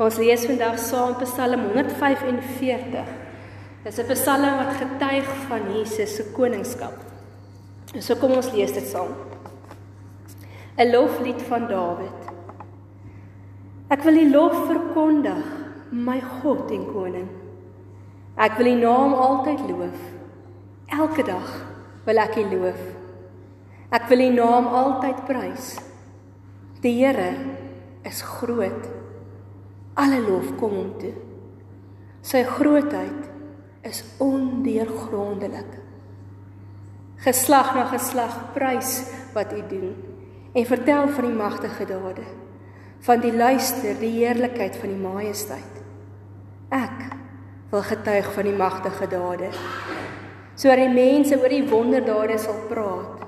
Ons lees vandag saam Psalm 145. Dis 'n psalm wat getuig van Jesus se koningskap. So kom ons lees dit saam. 'n Loflied van Dawid. Ek wil U lof verkondig, my God en koning. Ek wil U naam altyd loof. Elke dag wil ek U loof. Ek wil U naam altyd prys. Die Here is groot. Alle lof kom hom toe. Sy grootheid is ondeurgrondelik. Geslag na geslag prys wat U doen en vertel van die magtige dade, van die luister, die heerlikheid van die majesteit. Ek wil getuig van die magtige dade, sodat die mense oor die wonderdade sal praat.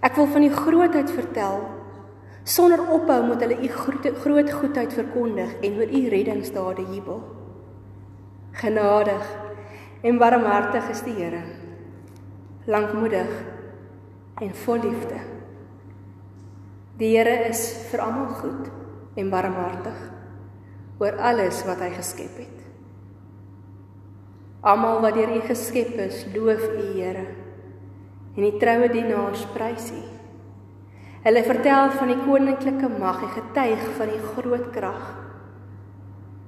Ek wil van die grootheid vertel Sonder ophou moet hulle u groot, goedheid verkondig en oor u reddingsdade jubel. Genadig en barmhartig is die Here. Lankmoedig en vol liefde. Die Here is vir almal goed en barmhartig oor alles wat hy geskep het. Almal wat deur U geskep is, loof U Here. En die troue dienaars prys U. Hulle vertel van die koninklike mag en getuig van die groot krag.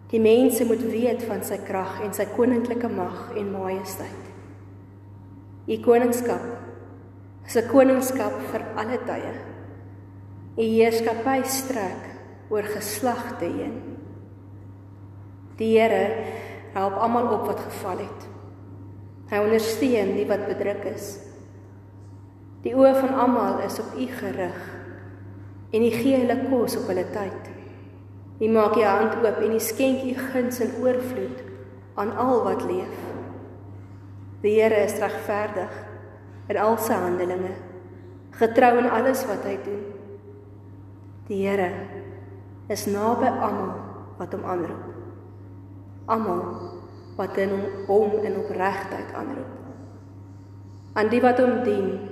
Die mense moet weet van sy krag en sy koninklike mag en majesteit. U koningskap is 'n koningskap vir alle tye. U heerskappy strek oor geslagte heen. Die Here help almal op wat geval het. Hy ondersteun die wat bedruk is. Die oë van almal is op U gerig en U gee hulle kos op hulle tyd. U maak U hand oop en U skenk U guns in oorvloed aan al wat leef. Die Here is regverdig in al sy handelinge, getrou in alles wat hy doen. Die Here is naby almal wat hom aanroep. Almal wat in hom in opregtheid aanroep. Aan die wat hom dien,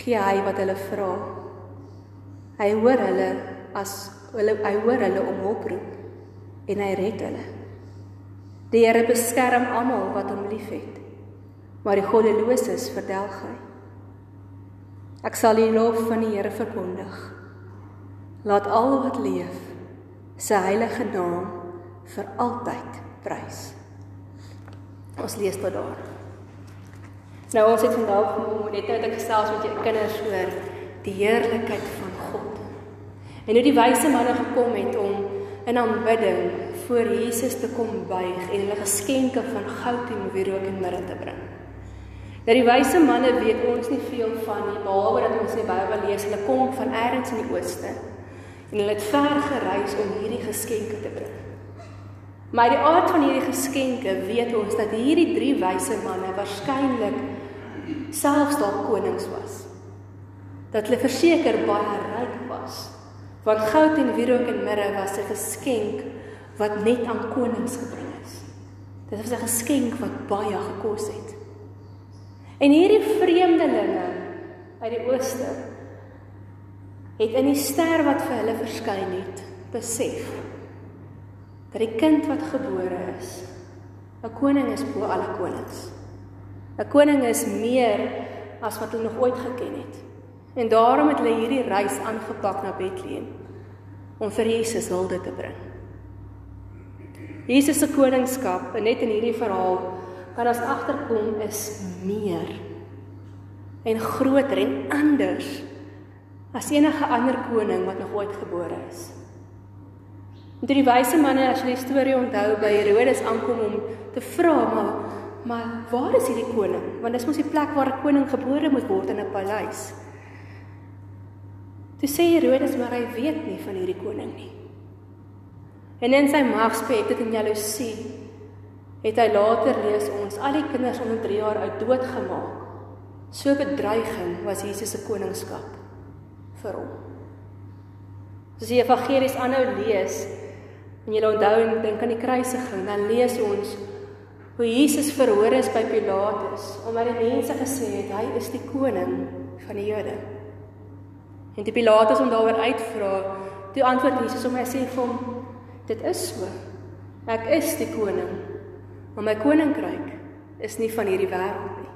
gee hy wat hulle vra. Hy hoor hulle as hulle hy hoor hulle om hulp roep en hy red hulle. Die Here beskerm almal wat hom liefhet. Maar die goddeloses verdelg hy. Ek sal die lof van die Here verkondig. Laat al wat leef sy heilige naam vir altyd prys. Ons lees tot daar. Nou ons het vandag gekom net nou dat ek gesels met jou kinders oor die heerlikheid van God. En hoe die wyse manne gekom het om in aanbidding voor Jesus te kom buig en hulle geskenke van goud en wierook en mirre te bring. Dat die wyse manne weet ons nie veel van nie behalwe dat ons die Bybel lees hulle kom van elders in die ooste en hulle het ver gereis om hierdie geskenke te bring. Maar die aard van hierdie geskenke weet ons dat hierdie drie wyse manne waarskynlik selfs dalk konings was. Dat hulle verseker baie ryk was. Want goud en wierook en mirre was 'n geskenk wat net aan konings gebring is. Dit was 'n geskenk wat baie gekos het. En hierdie vreemdelinge uit die ooste het in die ster wat vir hulle verskyn het, besef dat die kind wat gebore is, 'n koning is bo alle konings. 'n koning is meer as wat hulle nog ooit geken het. En daarom het hulle hierdie reis aangepak na Bethlehem om vir Jesus hulde te bring. Jesus se koningskap, net in hierdie verhaal, kan ons agterkom is meer en groter en anders as enige ander koning wat nog ooit gebore is. En toe die wyse manne as jy die storie onthou by Herodes aankom om te vra maar Maar waar is hierdie koning? Want dis mos die plek waar 'n koning gebore moet word in 'n paleis. Toe sê Herodes maar hy weet nie van hierdie koning nie. En in sy magspet het in jaloesie het hy later lees ons al die kinders onder 3 jaar oud doodgemaak. So bedreiging was Jesus se koningskap vir hom. As jy evangelies aanhou lees en jy onthou en dink aan die kruisiging, dan lees ons hoe Jesus verhoor is by Pilatus omdat die mense gesê het hy is die koning van die Jode. En die Pilatus hom daaroor uitvra, toe antwoord Jesus hom en sê vir hom dit is so. Ek is die koning, maar my koninkryk is nie van hierdie wêreld nie.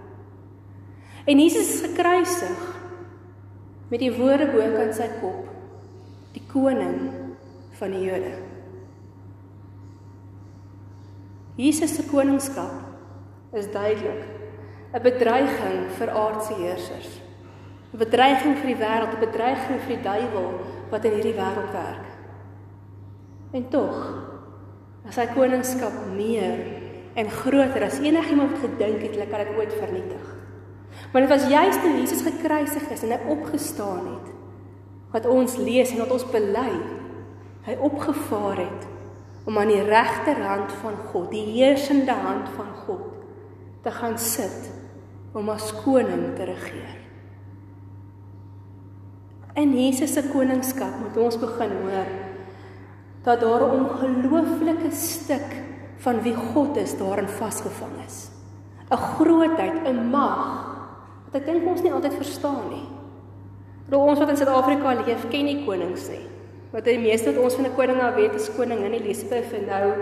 En Jesus is gekruisig met die woorde bo kan sy kop, die koning van die Jode. Jesus se koningskap is duidelik 'n bedreiging vir aardse heersers. 'n Bedreiging vir die wêreld, 'n bedreiging vir die duiwel wat in hierdie wêreld werk. En tog is sy koningskap meer en groter as enigiemand wat gedink het hulle kan dit ooit vernietig. Maar dit was juis toe Jesus gekruisig is en hy opgestaan het wat ons lees en wat ons bely. Hy opgevaar het om aan die regterhand van God, die heersende hand van God, te gaan sit om as koning te regeer. In Jesus se koningskap moet ons begin hoor dat daar 'n ongelooflike stuk van wie God is daarin vasgevang is. 'n Grootheid, 'n mag wat ek dink ons nie altyd verstaan nie. Rou ons wat in Suid-Afrika leef, ken nie konings nie. Wat die meeste wat ons van 'n koning af weet is koningin Elizabeth en nou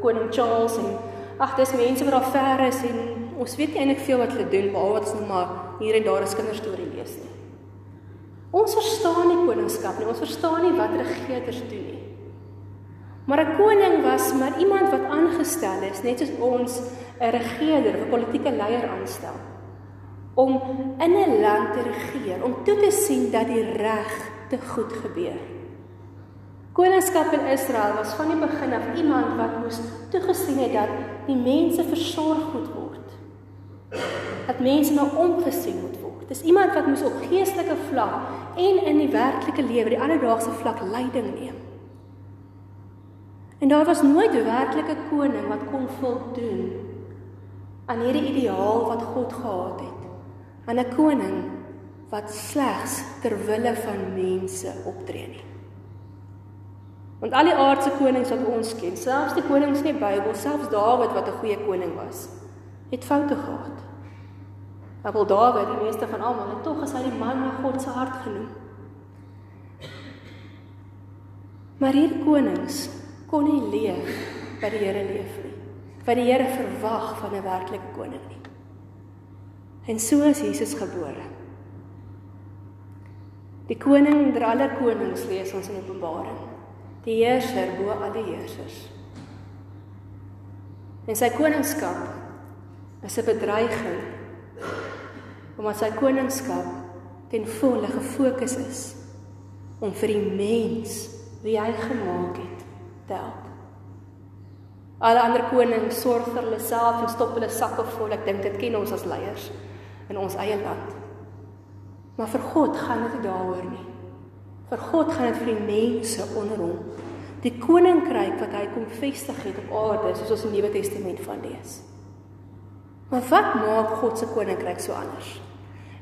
koning Charles en ag, dis mense wat daar ver is en ons weet nie eintlik veel wat hulle doen behalwe wat ons nog maar hier en daar 'n kinderstorie lees nie. Ons verstaan nie koningskap nie. Ons verstaan nie wat regerders doen nie. Maar 'n koning was maar iemand wat aangestel is, net soos ons 'n regerder of 'n politieke leier aanstel om in 'n land te regeer, om toe te sien dat die reg te goed gebeur. Koningskap in Israel was van die begin af iemand wat moes toegesien het dat die mense versorg moet word. Dat mense na omgesien moet word. Dis iemand wat moes op geestelike vlak en in die werklike lewe, die alledaagse vlak leiding neem. En daar was nooit 'n werklike koning wat kon voldoen aan hierdie ideaal wat God gehad het. 'n koning wat slegs ter wille van mense optree nie. Want al die aardse konings wat ons ken, selfs die konings in die Bybel, selfs Dawid wat 'n goeie koning was, het foute gehad. Maar wel Dawid, die meeste van almal, en tog is hy die man na God se hart genoem. Maar hierdie konings kon nie leef by die Here leef nie. Wat die Here verwag van 'n werklike koning nie. En so is Jesus gebore. Die koning der alle konings lees ons in Openbaring. Die heerser bo alle heersers. En sy koningskap is 'n bedreiging omdat sy koningskap ten volle gefokus is om vir die mens wie hy gemaak het te help. Alle ander konings sorg vir hulle self en stop hulle sakke vol. Ek dink dit ken ons as leiers in ons eie land. Maar vir God gaan dit nie daaroor nie. Vir God gaan dit vir die mense onder hom. Die koninkryk wat hy kom vestig het op aarde, soos ons in die Nuwe Testament van lees. Maar wat maak God se koninkryk so anders?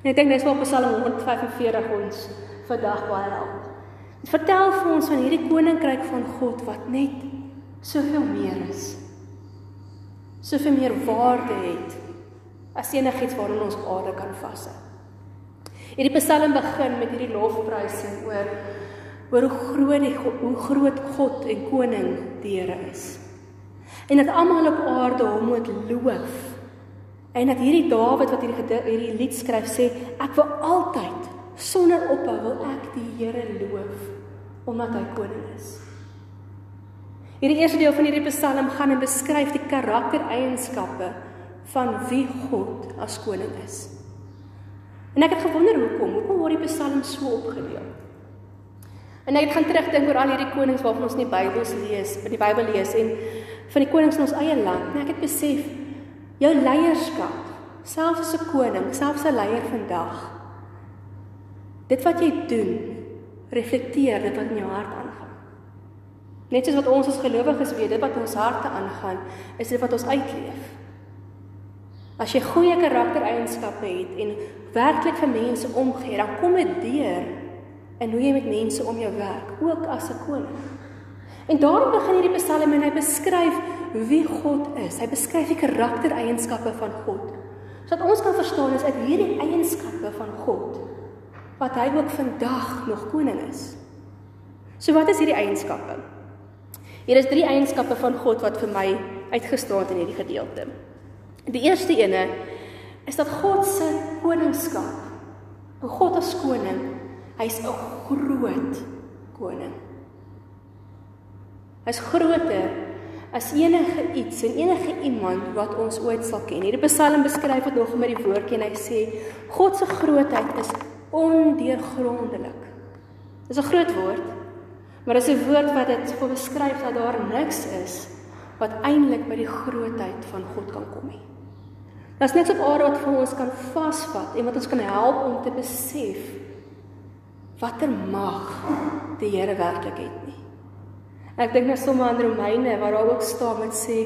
En ek dink dis waar Psalm 145 ons vandag baie help. Dit vertel vir ons van hierdie koninkryk van God wat net soveel meer is. Soveel meer waarde het as enigiets waarop ons aarde kan vashou. Hierdie Psalm begin met hierdie lofprysing oor oor hoe groot die hoe groot God en koning die Here is. En dat almal op aarde hom moet loof. En dat hierdie Dawid wat hierdie hierdie lied skryf sê ek wil altyd sonder ophou wil ek die Here loof omdat hy koning is. Hierdie eerste deel van hierdie Psalm gaan en beskryf die karaktereienskappe van wie God as koning is. En ek het gewonder hoekom, hoekom word die Psalm so opgedeel? En ek het gaan terugdink oor al hierdie konings waarvan ons in die Bybel lees, in die Bybel lees en van die konings in ons eie land. En ek het besef jou leierskap, selfs as 'n koning, selfs 'n leier vandag, dit wat jy doen, reflekteer dit wat in jou hart aangaan. Net soos wat ons as gelowiges weet, dit wat ons harte aangaan, is dit wat ons uitleef. As jy goeie karaktereienskappe het en werklik vir mense omgee, dan kom dit deur in hoe jy met mense om jou werk, ook as 'n koning. En daarom begin hierdie Psalm en hy beskryf wie God is. Hy beskryf die karaktereienskappe van God. Sodat ons kan verstaan is dit hierdie eienskappe van God wat hy ook vandag nog koning is. So wat is hierdie eienskappe? Hier is drie eienskappe van God wat vir my uitgestaan het in hierdie gedeelte. Die eerste ene is dat God se koningskap, God as koning, hy's 'n groot koning. Hy's groter as enige iets en enige iemand wat ons ooit sal ken. Hierdie Psalm beskryf dit nog met die woordjie en hy sê God se grootheid is ondeurgrondelik. Dis 'n groot woord, maar dis 'n woord wat dit beskryf dat daar niks is wat eintlik by die grootheid van God kan kom nie. Daar's niks op aarde wat vir ons kan vasvat en wat ons kan help om te besef watter mag die Here werklik het nie. Ek dink net sommer aan Romeine waar daar ook staan met sê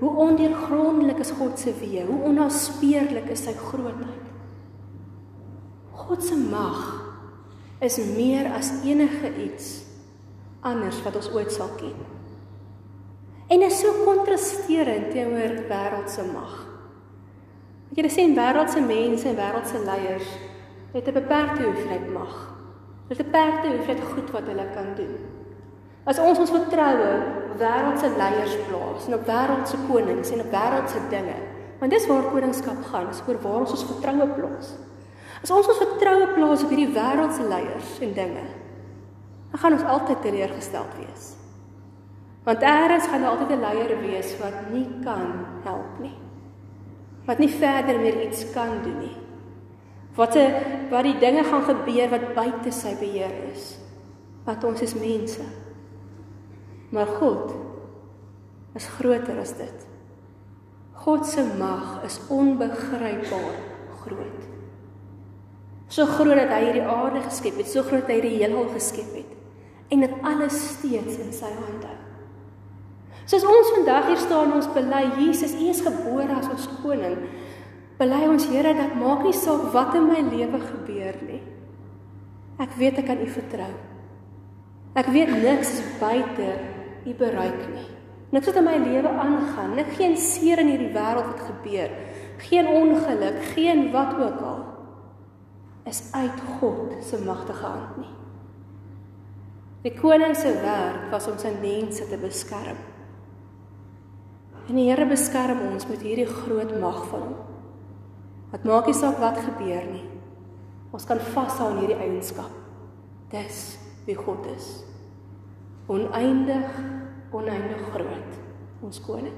hoe ondeurgrondelik is God se weë, hoe onnaspeurlik is sy grootheid. God se mag is meer as enige iets anders wat ons ooit sal ken. En is so kontrasterend teenoor wêreldse mag. Jy sien wêreldse mense en wêreldse leiers het 'n beperkte hoeveelheid mag. Hulle het 'n beperkte hoeveelheid goed wat hulle kan doen. As ons ons vertroue wêreldse leiers plaas en op wêreldse konings en op wêreldse dinge, want dis waar koningskap gaan, is oor waar ons ons vertroue plaas. As ons ons vertroue plaas op hierdie wêreldse leiers en dinge, dan gaan ons altyd teleurgesteld wees. Want eers gaan daar altyd 'n leier wees wat nie kan help nie wat nie verder meer iets kan doen nie. Wat 'n wat die dinge gaan gebeur wat buite sy beheer is. Want ons is mense. Maar God is groter as dit. God se mag is onbegrypbaar groot. So groot dat hy hierdie aarde geskep het, so groot dat hy die heelal geskep het en dit alles steeds in sy hande hou. Soos ons vandag hier staan ons bely Jesus, U is gebore as ons koning. Bely ons Here dat maak nie saak wat in my lewe gebeur nie. Ek weet ek kan U vertrou. Ek weet niks is buite U bereik nie. Niks wat in my lewe aangaan, nik geen seer in hierdie wêreld wat gebeur, geen ongeluk, geen wat ook al is uit God se magtige hand nie. Die koning se werk was om sy mense te beskerm. En die Here beskerm ons met hierdie groot mag van hom. Wat maak nie saak wat gebeur nie. Ons kan vashou aan hierdie eienskap. Dis wie God is. Oneindig, oneindig groot. Ons koning.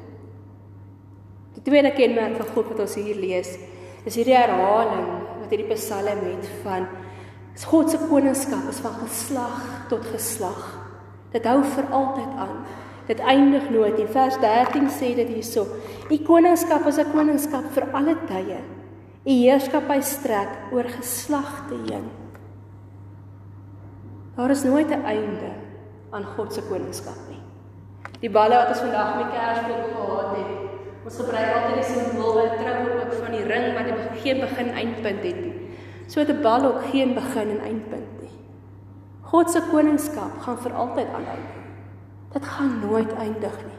Die tweede kenmerk van God wat ons hier lees, is hierdie herhaling wat hierdie Psalm het van God se koningskap is van geslag tot geslag. Dit hou vir altyd aan. Dit eindig nooit nie. Vers 13 sê dit hierso: "U koningskap is 'n koningskap vir alle tye. U heerskappy strek oor geslagte heen." Daar is nooit 'n einde aan God se koningskap nie. Die balle wat ons vandag met Kersboom gehad het, ons gebruik altyd die simbool by troue ook van die ring wat geen begin eindpunt het nie. So 'n bal ook geen begin en eindpunt nie. God se koningskap gaan vir altyd aanhou. Dit gaan nooit eindig nie.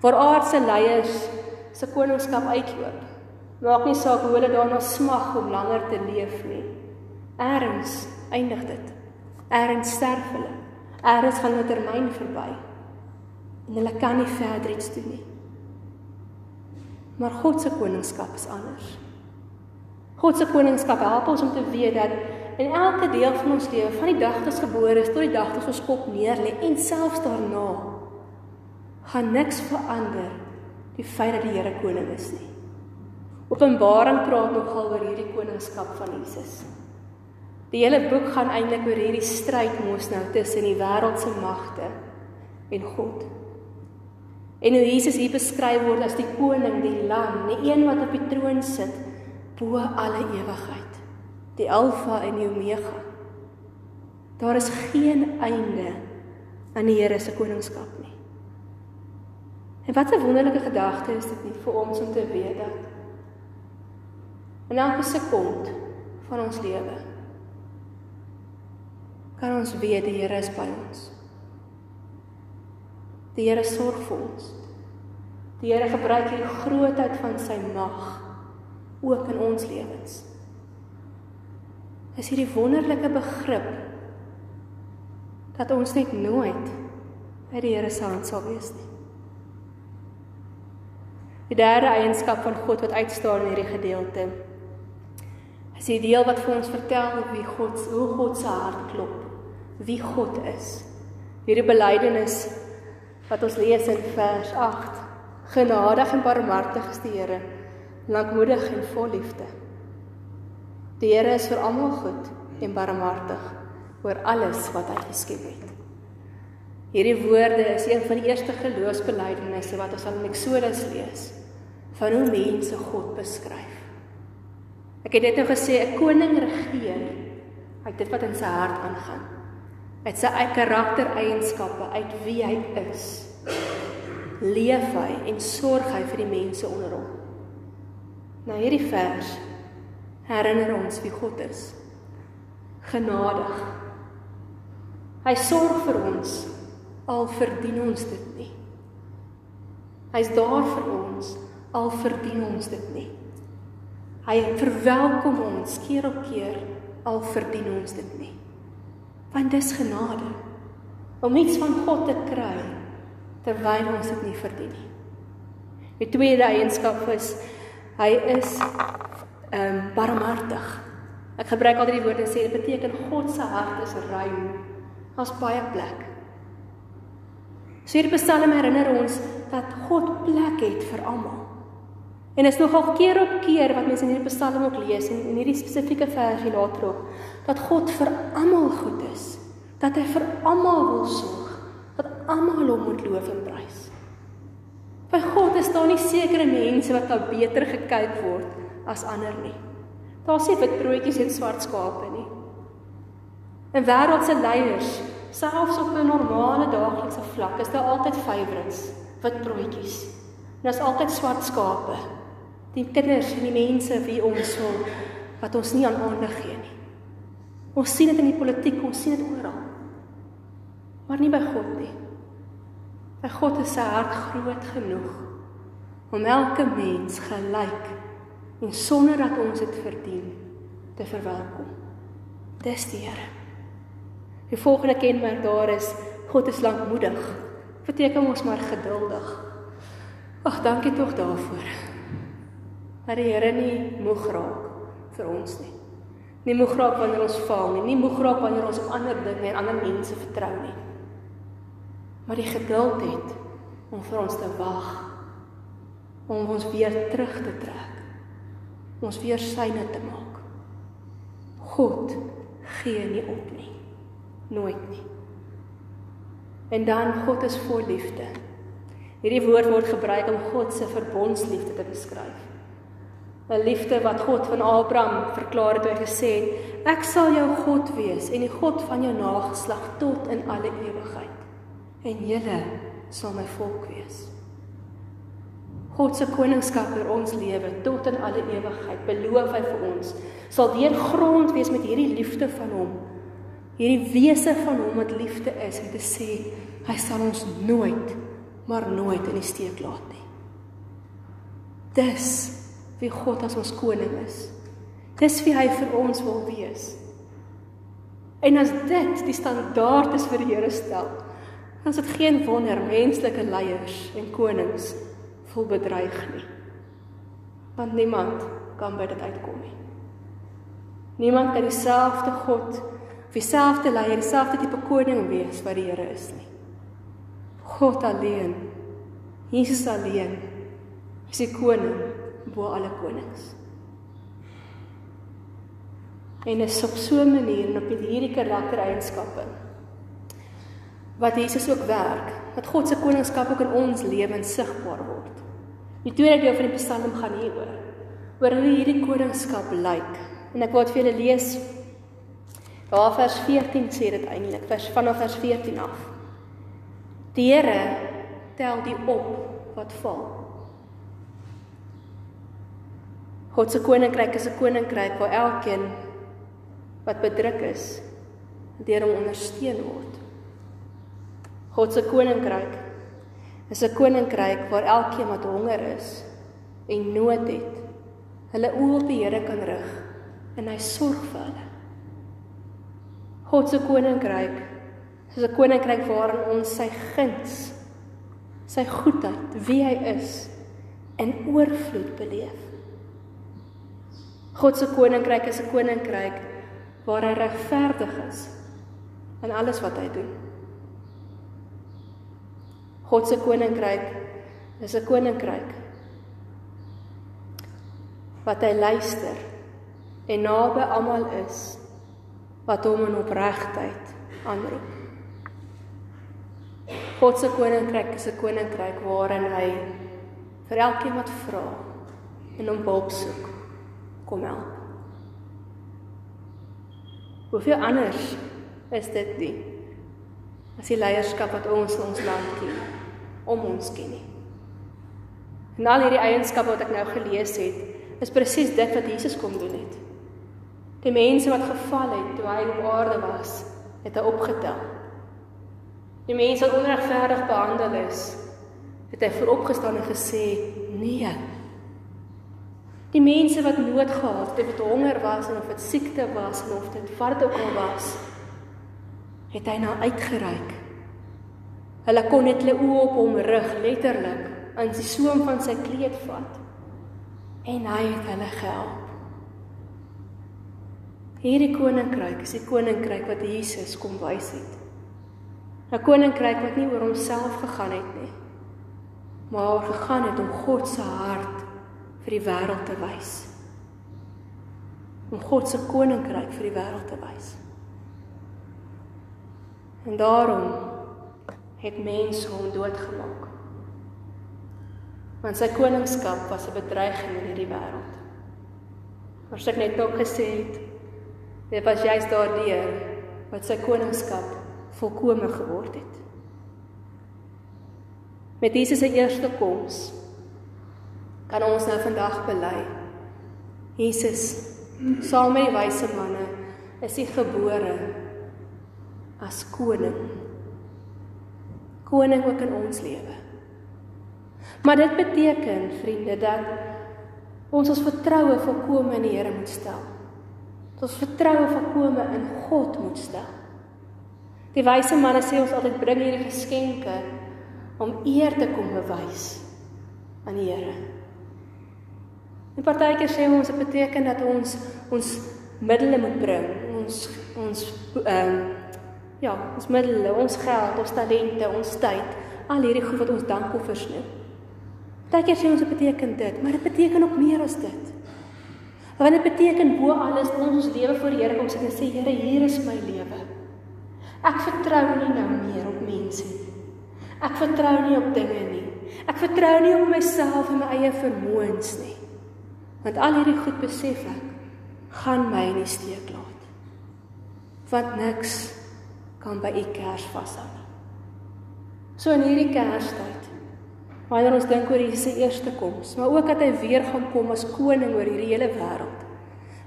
Waar aardse leiers se koningskap uitloop, maak nie saak hoe hulle daarna smag om langer te leef nie. Erns eindig dit. Erns sterf hulle. Erns gaan hulle termyn verby. En hulle kan nie verder iets doen nie. Maar God se koningskap is anders. God se koningskap help ons om te weet dat in elke deel van ons lewe, van die dag dat ons gebore is tot die dag dat ons kop neerlê en selfs daarna, gaan niks verander die feit dat die Here koning is nie. Openbaring praat nogal oor hierdie koningskap van Jesus. Die hele boek gaan eintlik oor hierdie stryd mos nou tussen die wêreldse magte en God. En hoe Jesus hier beskryf word as die koning, die lam, die een wat op die troon sit bo alle ewigheid die alfa en die omega. Daar is geen einde aan die Here se koningskap nie. En wat 'n wonderlike gedagte is dit nie vir ons om te weet dat in elke sekond van ons lewe kan ons weet die Here is by ons. Die Here sorg vir ons. Die Here gebruik die grootheid van sy mag ook in ons lewens is hierdie wonderlike begrip dat ons net nooit uit die Here se hand sal wees nie. Die derde eienskap van God wat uitstaan in hierdie gedeelte is die deel wat vir ons vertel wie God hoe God se hart klop, wie God is. Hierdie belydenis wat ons lees in vers 8. Genadig en barmhartig is die Here, lankmoedig en vol liefde. Die Here is vir almal goed en barmhartig oor alles wat hy geskep het. Hierdie woorde is een van die eerste geloofsbelijdenisse wat ons aan Eksodus lees van hoe mense God beskryf. Ek het dit nou gesê 'n koning regeer uit dit wat in sy hart aangaan. Uit sy eie karaktereienskappe, uit wie hy is. Leef hy en sorg hy vir die mense onder hom. Nou hierdie vers herinner ons wie God is. Genadig. Hy sorg vir ons al verdien ons dit nie. Hy's daar vir ons al verdien ons dit nie. Hy verwelkom ons keer op keer al verdien ons dit nie. Want dis genade om iets van God te kry terwyl ons dit nie verdien nie. Die tweede eienskap is hy is ehm um, barmhartig. Ek gebruik altyd die woord en sê dit beteken God se hart is ruim. Daar's baie plek. So hierdie Psalm herinner ons dat God plek het vir almal. En is nogal keer op keer wat mense in hierdie Psalm ook lees en in hierdie spesifieke versie later ook dat God vir almal goed is, dat hy vir almal wil sorg, dat almal hom moet loof en prys. By God is daar nie sekere mense wat nou beter gekyk word as ander nie. Daar sê wit broodjies en swart skape nie. In wêreldse leiers, selfs op 'n normale daaglikse vlak, is daar altyd favourites, wit broodjies. En daar's altyd swart skape die kinders en die mense wie ons wil wat ons nie aan aandag gee nie. Ons sien dit in die politiek, ons sien dit oral. Maar nie by God nie. By God is sy hart groot genoeg om elke mens gelyk en sonder dat ons dit verdien te verwelkom. Dis die Here. Die volgende kenmerk daar is God is lankmoedig. Beteken ons maar geduldig. Ag, dankie tog daarvoor dat die Here nie moeg raak vir ons nie. Nie moeg raak wanneer ons faal nie, nie moeg raak wanneer ons op ander dinge en ander mense vertrou nie. Maar die geduld het om vir ons te wag om ons weer terug te trek. Ons weer syne te maak. God gee nie op nie. Nooit nie. En dan God is vol liefde. Hierdie woord word gebruik om God se verbondsliefde te beskryf. 'n liefde wat God van Abraham verklaar het hy gesê het: Ek sal jou God wees en die God van jou nageslag tot in alle ewigheid. En julle sal my volk wees. God se koningskap oor ons lewe tot in alle ewigheid beloof hy vir ons sal deur grond wees met hierdie liefde van hom. Hierdie wese van hom wat liefde is en te sê hy sal ons nooit maar nooit in die steek laat nie. Dis wie God as ons koning is. Dis wie hy vir ons wil wees. En as dit die standaard is vir die Here stel, dan is dit geen wonder menslike leiers en konings voel bedreig nie. Want niemand kan by dit uitkom nie. Niemand kan dieselfde God, dieselfde leier, dieselfde tipe koning wees wat die Here is nie. God alleen. Jesus alleen is die koning bo alle konings. En is op so 'n manier en op hierdie karaktereienskappe wat Jesus ook werk, dat God se koningskap ook in ons lewens sigbaar word. Die tweede deel van die Psalm gaan hieroor oor hoe hierdie koningskap lyk. En ek wil vir julle lees daar vers 14 sê dit eintlik, vers vanaf vers 14 af. Die Here tel die op wat val. God se koninkryk is 'n koninkryk waar elkeen wat bedruk is deur hom ondersteun word. God se koninkryk is 'n koninkryk waar elkeen wat honger is en nood het, hulle oë op die Here kan rig en hy sorg vir hulle. God se koninkryk Soos 'n koninkryk waarin ons sy guns, sy goedheid, wie hy is, in oorvloed beleef. God se koninkryk is 'n koninkryk waar hy regverdig is in alles wat hy doen. God se koninkryk is 'n koninkryk wat hy luister en naby almal is wat hom in opregtheid aanroep. God se koninkryk is 'n koninkryk waarin hy vir elkeen wat vra en hom hulp soek kom help. Hoeveel anders is dit nie as die leierskap wat ons in ons land ken om ons ken nie. En al hierdie eienskappe wat ek nou gelees het, is presies dit wat Jesus kom doen het. Die mense wat geval het toe hy op aarde was, het hy opgetel. Die mense wat onregverdig behandel is, het hy vooropgestaan en gesê: "Nee." Die mense wat nood gehad het, of dit honger was en of dit siekte was en of dit wat ook al was, het hy na uitgereik. Hulle kon net hulle oë op hom rig, letterlik, in die soem van sy kleed vat. En hy het hulle gehelp. Hierdie koninkryk is die koninkryk wat Jesus kom wys het. 'n Koninkryk wat nie oor homself gegaan het nie, maar gegaan het om God se hart vir die wêreld te wys. Om God se koninkryk vir die wêreld te wys. En daarom het mense hom doodgemaak. Want sy koningskap was 'n bedreiging in hierdie wêreld. Maar sy het net ook gesê het Dit was juist daardeur wat sy koningskap volkome geword het. Met Jesus se eerste koms kan ons nou vandag bely. Jesus saam met die wyse manne is hy gebore as koning. Koning ook in ons lewe. Maar dit beteken, vriende, dat ons ons vertroue volkome in die Here moet stel ons vertroue volkome in God moet stel. Die wyse manne sê ons altyd bring hierdie geskenke om eer te kom bewys aan die Here. En partykeer sê ons dit beteken dat ons ons middele moet bring, ons ons ehm um, ja, ons middele, ons geld, ons talente, ons tyd, al hierdie goed wat ons dankoffers noem. Partykeer sê ons dit beteken dit, maar dit beteken ook meer as dit. Want dit beteken bo alles ons ons lewe voor Here kom sit en sê Here, hier is my lewe. Ek vertrou nie nou meer op mense nie. Ek vertrou nie op dinge nie. Ek vertrou nie op myself en my eie vermoëns nie. Want al hierdie goed besef ek gaan my in die steek laat. Want niks kan by u kers vashou nie. So in hierdie Kerstyd wanneer ons dink oor Jesus se eerste koms, maar ook dat hy weer gaan kom as koning oor hierdie hele wêreld.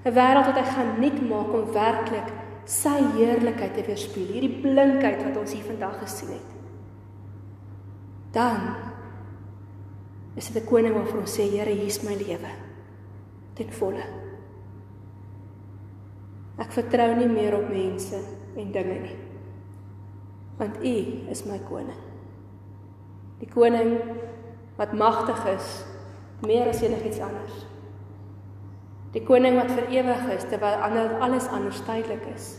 'n Wêreld wat hy gaan nuut maak om werklik sy heerlikheid te weerspieël, hierdie blinkheid wat ons hier vandag gesien het. Dan is dit 'n koning wat vir ons sê, Here, hier is my lewe ten volle. Ek vertrou nie meer op mense en dinge nie. Want U is my koning. Die koning wat magtig is meer as enigiets anders. Die koning wat vir ewig is terwyl ander alles anders tydelik is.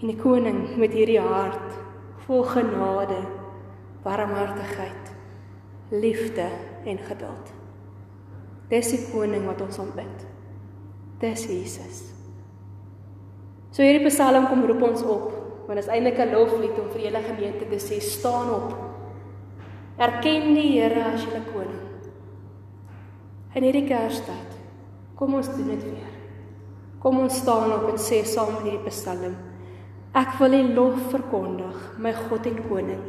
En die koning met hierdie hart vol genade, barmhartigheid, liefde en geduld. Dis die koning wat ons aanbid. Dis Jesus. So hierdie Psalm kom roep ons op, want dit is eintlik 'n loflied om vir hele gemeente te sê staan op Erken die Here as julle koning. In hierdie Kerstyd, kom ons doen dit weer. Kom ons staan op en sê saam met hierdie Psalm: Ek wil U lof verkondig, my God en koning.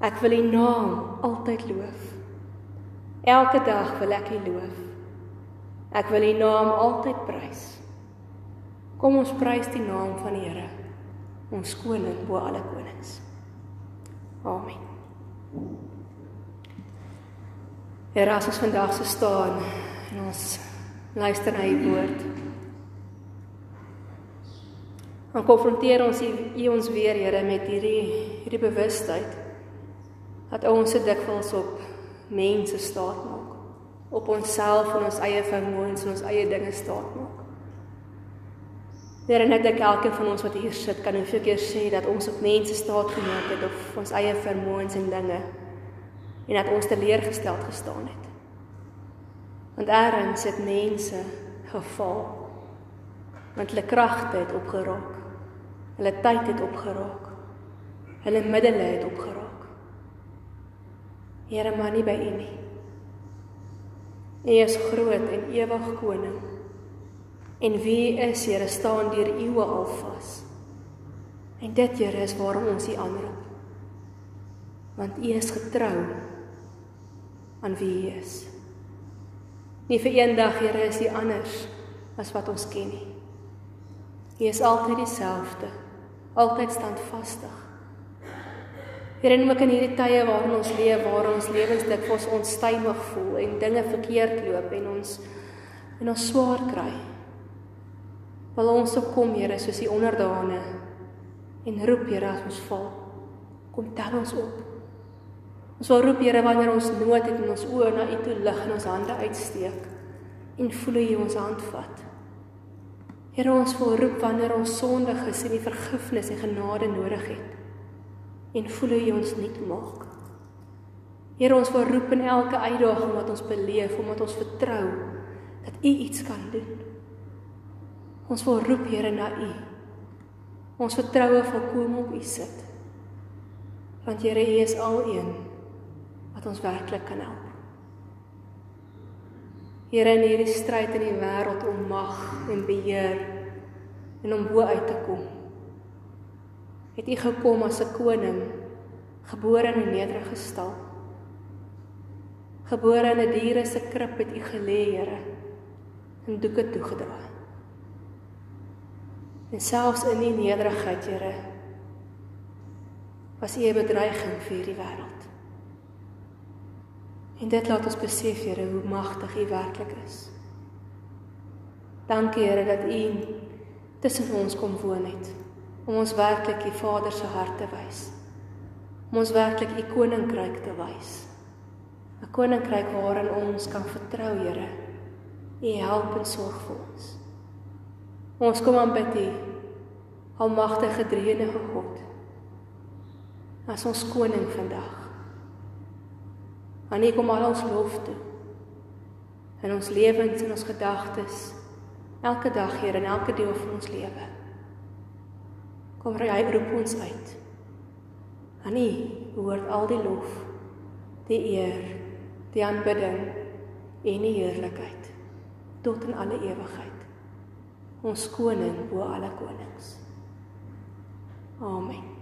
Ek wil U naam altyd loof. Elke dag wil ek U loof. Ek wil U naam altyd prys. Kom ons prys die naam van die Here, ons koning bo alle konings. Amen. Here, as ons vandag so staan en ons luister na u woord. Dan konfronteer ons U ons weer, Here, met hierdie hierdie bewustheid dat ons se dikwels op mense staat maak, op onsself en ons eie vermoëns en ons eie dinge staat maak. Here, net ek elkeen van ons wat hier sit, kan hoeveel keer sê dat ons op mense staat gemaak het of ons eie vermoëns en dinge en dat ons teleurgesteld gestaan het. Want eerens het mense geval. Want hulle kragte het opgeraak. Hulle tyd het opgeraak. Hulle middele het opgeraak. Here, maar nie by U nie. U is groot en ewig koning. En wie is Here staan deur eeue al vas. En dit Here is waarom ons U aanroep. Want U is getrou aan wie U is. Nie vir eendag Here is U anders as wat ons ken nie. U is altyd dieselfde altyd standvastig. Here, en ook in hierdie tye waarin ons leef, waar ons lewens dikwels onstuimig voel en dinge verkeerd loop en ons en ons swaar kry. Wil ons op kom, Here, soos die onderdane en roep, Here, as ons val. Kom tel ons op. Ons wil roep, Here, wanneer ons nood het en ons oë na U toe lig en ons hande uitsteek en voel U ons hand vat. Here ons wil roep wanneer ons sondig is en die vergifnis en genade nodig het. En voel U ons nie maak. Here ons wil roep in elke uitdaging wat ons beleef omdat ons vertrou dat U iets kan doen. Ons wil roep Here na U. Ons vertroue volkome op U sit. Want Here U is al een wat ons werklik kan help. Here in hierdie stryd in die wêreld om mag en beheer en om bo uit te kom. Het U gekom as 'n koning, gebore in 'n nederige stal. Gebore in 'n diere se krib het U gelê, Here, en doeke toegedraai. En selfs in die nederigheid, Here, was U 'n bedreiging vir hierdie wêreld. En dit laat ons besef, Here, hoe magtig U werklik is. Dankie, Here, dat U tussen ons kom woon het om ons werklik U Vader se hart te wys. Om ons werklik U koninkryk te wys. 'n Koninkryk waarin ons kan vertrou, Here. U help en sorg vir ons. Ons kom aan bid U, Almagtige Drie-enige God. As ons koning vandag aan U kom al ons lof toe. In ons lewens en ons gedagtes elke dag hier in elke deel van ons lewe. Kom ry roep ons uit. Aan U behoort al die lof, die eer, die aanbidding en die heerlikheid tot in alle ewigheid. Ons koning bo alle konings. Amen.